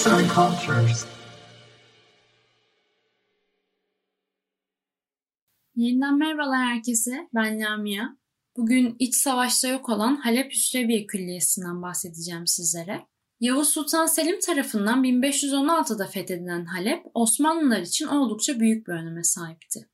Arts and Cultures. Yeniden merhabalar herkese. Ben Lamia. Bugün iç savaşta yok olan Halep Hüsreviye Külliyesi'nden bahsedeceğim sizlere. Yavuz Sultan Selim tarafından 1516'da fethedilen Halep, Osmanlılar için oldukça büyük bir öneme sahipti.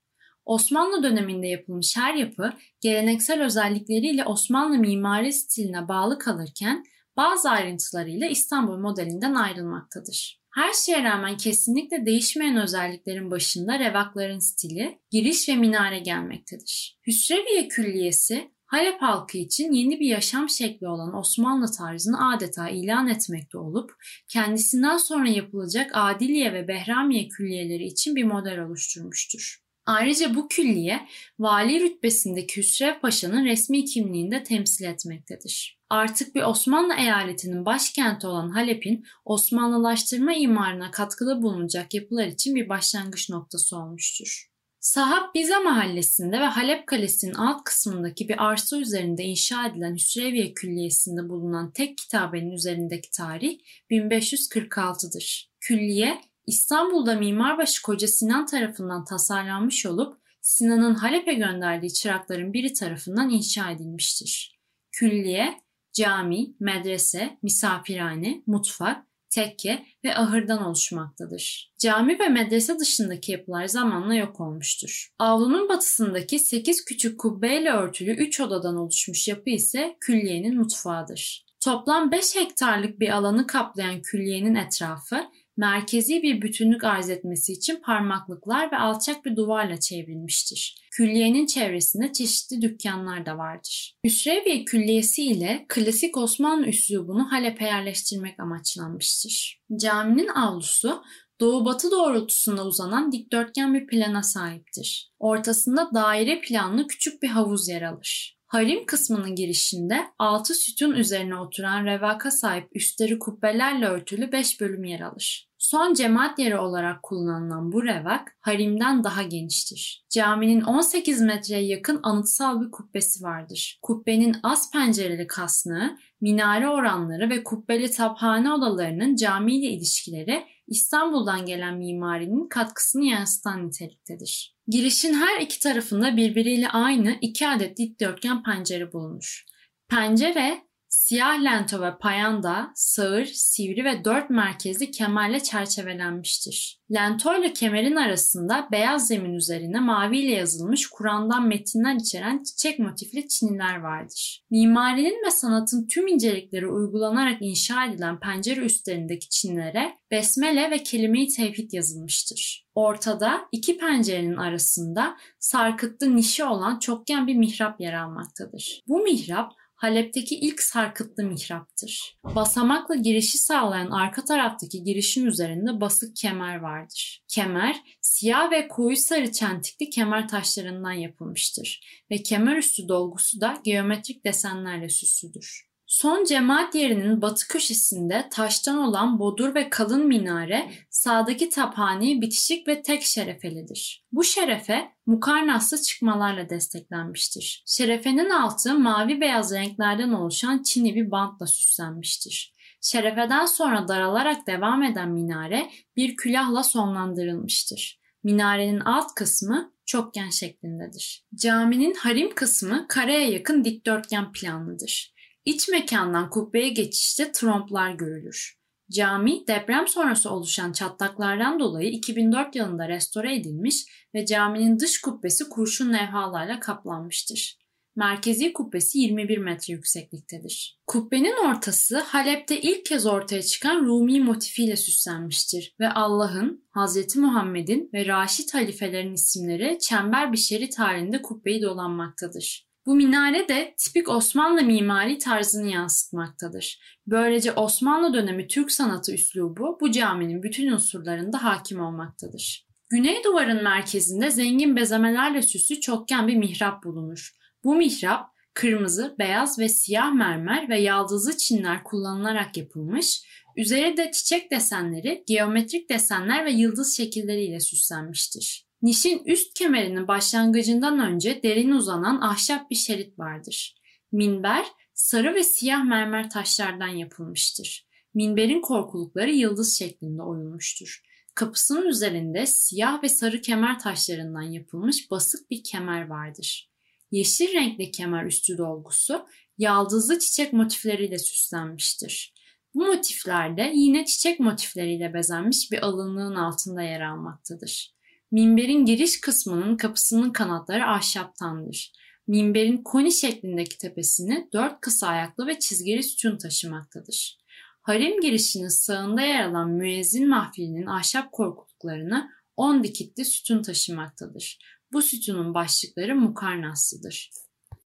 Osmanlı döneminde yapılmış her yapı geleneksel özellikleriyle Osmanlı mimari stiline bağlı kalırken bazı ayrıntılarıyla İstanbul modelinden ayrılmaktadır. Her şeye rağmen kesinlikle değişmeyen özelliklerin başında revakların stili, giriş ve minare gelmektedir. Hüsreviye Külliyesi Halep halkı için yeni bir yaşam şekli olan Osmanlı tarzını adeta ilan etmekte olup kendisinden sonra yapılacak Adiliye ve Behramiye külliyeleri için bir model oluşturmuştur. Ayrıca bu külliye vali rütbesindeki Hüsrev Paşa'nın resmi kimliğini de temsil etmektedir. Artık bir Osmanlı eyaletinin başkenti olan Halep'in Osmanlılaştırma imarına katkıda bulunacak yapılar için bir başlangıç noktası olmuştur. Sahab Biza mahallesinde ve Halep Kalesi'nin alt kısmındaki bir arsa üzerinde inşa edilen Hüsreviye Külliyesi'nde bulunan tek kitabenin üzerindeki tarih 1546'dır. Külliye İstanbul'da Mimarbaşı Koca Sinan tarafından tasarlanmış olup Sinan'ın Halep'e gönderdiği çırakların biri tarafından inşa edilmiştir. Külliye, cami, medrese, misafirhane, mutfak, tekke ve ahırdan oluşmaktadır. Cami ve medrese dışındaki yapılar zamanla yok olmuştur. Avlunun batısındaki 8 küçük kubbeyle örtülü 3 odadan oluşmuş yapı ise külliyenin mutfağıdır. Toplam 5 hektarlık bir alanı kaplayan külliyenin etrafı merkezi bir bütünlük arz etmesi için parmaklıklar ve alçak bir duvarla çevrilmiştir. Külliyenin çevresinde çeşitli dükkanlar da vardır. Hüsreviye Külliyesi ile klasik Osmanlı üslubunu Halep'e yerleştirmek amaçlanmıştır. Caminin avlusu doğu-batı doğrultusunda uzanan dikdörtgen bir plana sahiptir. Ortasında daire planlı küçük bir havuz yer alır. Harim kısmının girişinde altı sütun üzerine oturan revaka sahip üstleri kubbelerle örtülü beş bölüm yer alır. Son cemaat yeri olarak kullanılan bu revak harimden daha geniştir. Caminin 18 metreye yakın anıtsal bir kubbesi vardır. Kubbenin az pencereli kasnağı, minare oranları ve kubbeli taphane odalarının camiyle ilişkileri İstanbul'dan gelen mimarinin katkısını yansıtan niteliktedir. Girişin her iki tarafında birbiriyle aynı iki adet dikdörtgen pencere bulunur. Pencere siyah lento ve payanda, sağır, sivri ve dört merkezli kemerle çerçevelenmiştir. Lento ile kemerin arasında beyaz zemin üzerine maviyle yazılmış Kur'an'dan metinler içeren çiçek motifli çiniler vardır. Mimarinin ve sanatın tüm incelikleri uygulanarak inşa edilen pencere üstlerindeki çinlere besmele ve kelime-i tevhid yazılmıştır. Ortada iki pencerenin arasında sarkıtlı nişi olan çokgen bir mihrap yer almaktadır. Bu mihrap Halep'teki ilk sarkıtlı mihraptır. Basamakla girişi sağlayan arka taraftaki girişin üzerinde basık kemer vardır. Kemer, siyah ve koyu sarı çentikli kemer taşlarından yapılmıştır ve kemer üstü dolgusu da geometrik desenlerle süslüdür. Son cemaat yerinin batı köşesinde taştan olan bodur ve kalın minare sağdaki taphane bitişik ve tek şerefelidir. Bu şerefe mukarnaslı çıkmalarla desteklenmiştir. Şerefenin altı mavi beyaz renklerden oluşan çini bir bantla süslenmiştir. Şerefeden sonra daralarak devam eden minare bir külahla sonlandırılmıştır. Minarenin alt kısmı çokgen şeklindedir. Caminin harim kısmı kareye yakın dikdörtgen planlıdır. İç mekandan kubbeye geçişte tromplar görülür. Cami deprem sonrası oluşan çatlaklardan dolayı 2004 yılında restore edilmiş ve caminin dış kubbesi kurşun levhalarla kaplanmıştır. Merkezi kubbesi 21 metre yüksekliktedir. Kubbenin ortası Halep'te ilk kez ortaya çıkan Rumi motifiyle süslenmiştir ve Allah'ın, Hz. Muhammed'in ve Raşid halifelerin isimleri çember bir şerit halinde kubbeyi dolanmaktadır. Bu minare de tipik Osmanlı mimari tarzını yansıtmaktadır. Böylece Osmanlı dönemi Türk sanatı üslubu bu caminin bütün unsurlarında hakim olmaktadır. Güney duvarın merkezinde zengin bezemelerle süslü çokgen bir mihrap bulunur. Bu mihrap kırmızı, beyaz ve siyah mermer ve yaldızlı çinler kullanılarak yapılmış, üzeri de çiçek desenleri, geometrik desenler ve yıldız şekilleriyle süslenmiştir. Nişin üst kemerinin başlangıcından önce derin uzanan ahşap bir şerit vardır. Minber sarı ve siyah mermer taşlardan yapılmıştır. Minberin korkulukları yıldız şeklinde oyulmuştur. Kapısının üzerinde siyah ve sarı kemer taşlarından yapılmış basık bir kemer vardır. Yeşil renkli kemer üstü dolgusu yaldızlı çiçek motifleriyle süslenmiştir. Bu motiflerde yine çiçek motifleriyle bezenmiş bir alınlığın altında yer almaktadır. Minberin giriş kısmının kapısının kanatları ahşaptandır. Minberin koni şeklindeki tepesini dört kısa ayaklı ve çizgili sütun taşımaktadır. Harem girişinin sağında yer alan müezzin mahfilinin ahşap korkuluklarını on dikitli sütun taşımaktadır. Bu sütunun başlıkları mukarnaslıdır.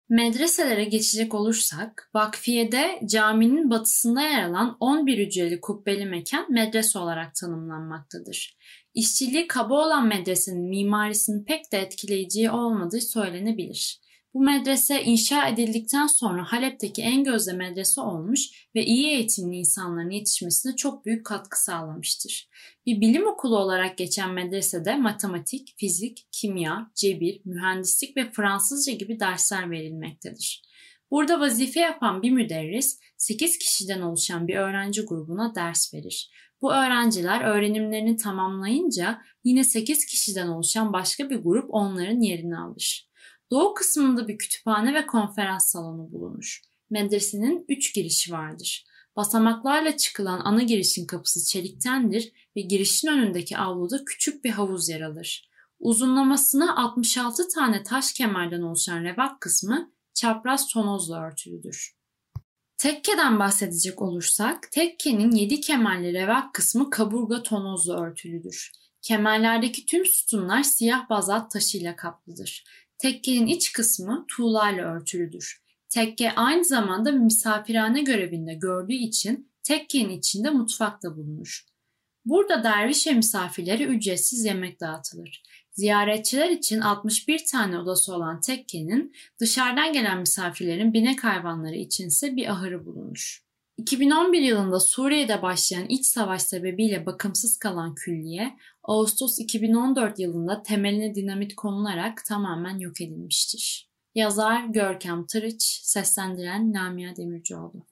Medreselere geçecek olursak, Vakfiye'de caminin batısında yer alan 11 hücreli kubbeli mekan medrese olarak tanımlanmaktadır. İşçiliği kaba olan medresenin mimarisinin pek de etkileyici olmadığı söylenebilir. Bu medrese inşa edildikten sonra Halep'teki en gözde medrese olmuş ve iyi eğitimli insanların yetişmesine çok büyük katkı sağlamıştır. Bir bilim okulu olarak geçen medresede matematik, fizik, kimya, cebir, mühendislik ve Fransızca gibi dersler verilmektedir. Burada vazife yapan bir müderris 8 kişiden oluşan bir öğrenci grubuna ders verir. Bu öğrenciler öğrenimlerini tamamlayınca yine 8 kişiden oluşan başka bir grup onların yerini alır. Doğu kısmında bir kütüphane ve konferans salonu bulunur. Medresenin üç girişi vardır. Basamaklarla çıkılan ana girişin kapısı çeliktendir ve girişin önündeki avluda küçük bir havuz yer alır. Uzunlamasına 66 tane taş kemerden oluşan revak kısmı çapraz tonozla örtülüdür. Tekkeden bahsedecek olursak, tekkenin 7 kemerli revak kısmı kaburga tonozla örtülüdür. Kemerlerdeki tüm sütunlar siyah bazalt taşıyla kaplıdır. Tekkenin iç kısmı tuğlayla örtülüdür. Tekke aynı zamanda misafirhane görevinde gördüğü için tekkenin içinde mutfak da bulunur. Burada derviş ve misafirlere ücretsiz yemek dağıtılır. Ziyaretçiler için 61 tane odası olan tekkenin dışarıdan gelen misafirlerin binek hayvanları içinse bir ahırı bulunur. 2011 yılında Suriye'de başlayan iç savaş sebebiyle bakımsız kalan külliye, Ağustos 2014 yılında temeline dinamit konularak tamamen yok edilmiştir. Yazar Görkem Tırıç, seslendiren Lamia Demircioğlu.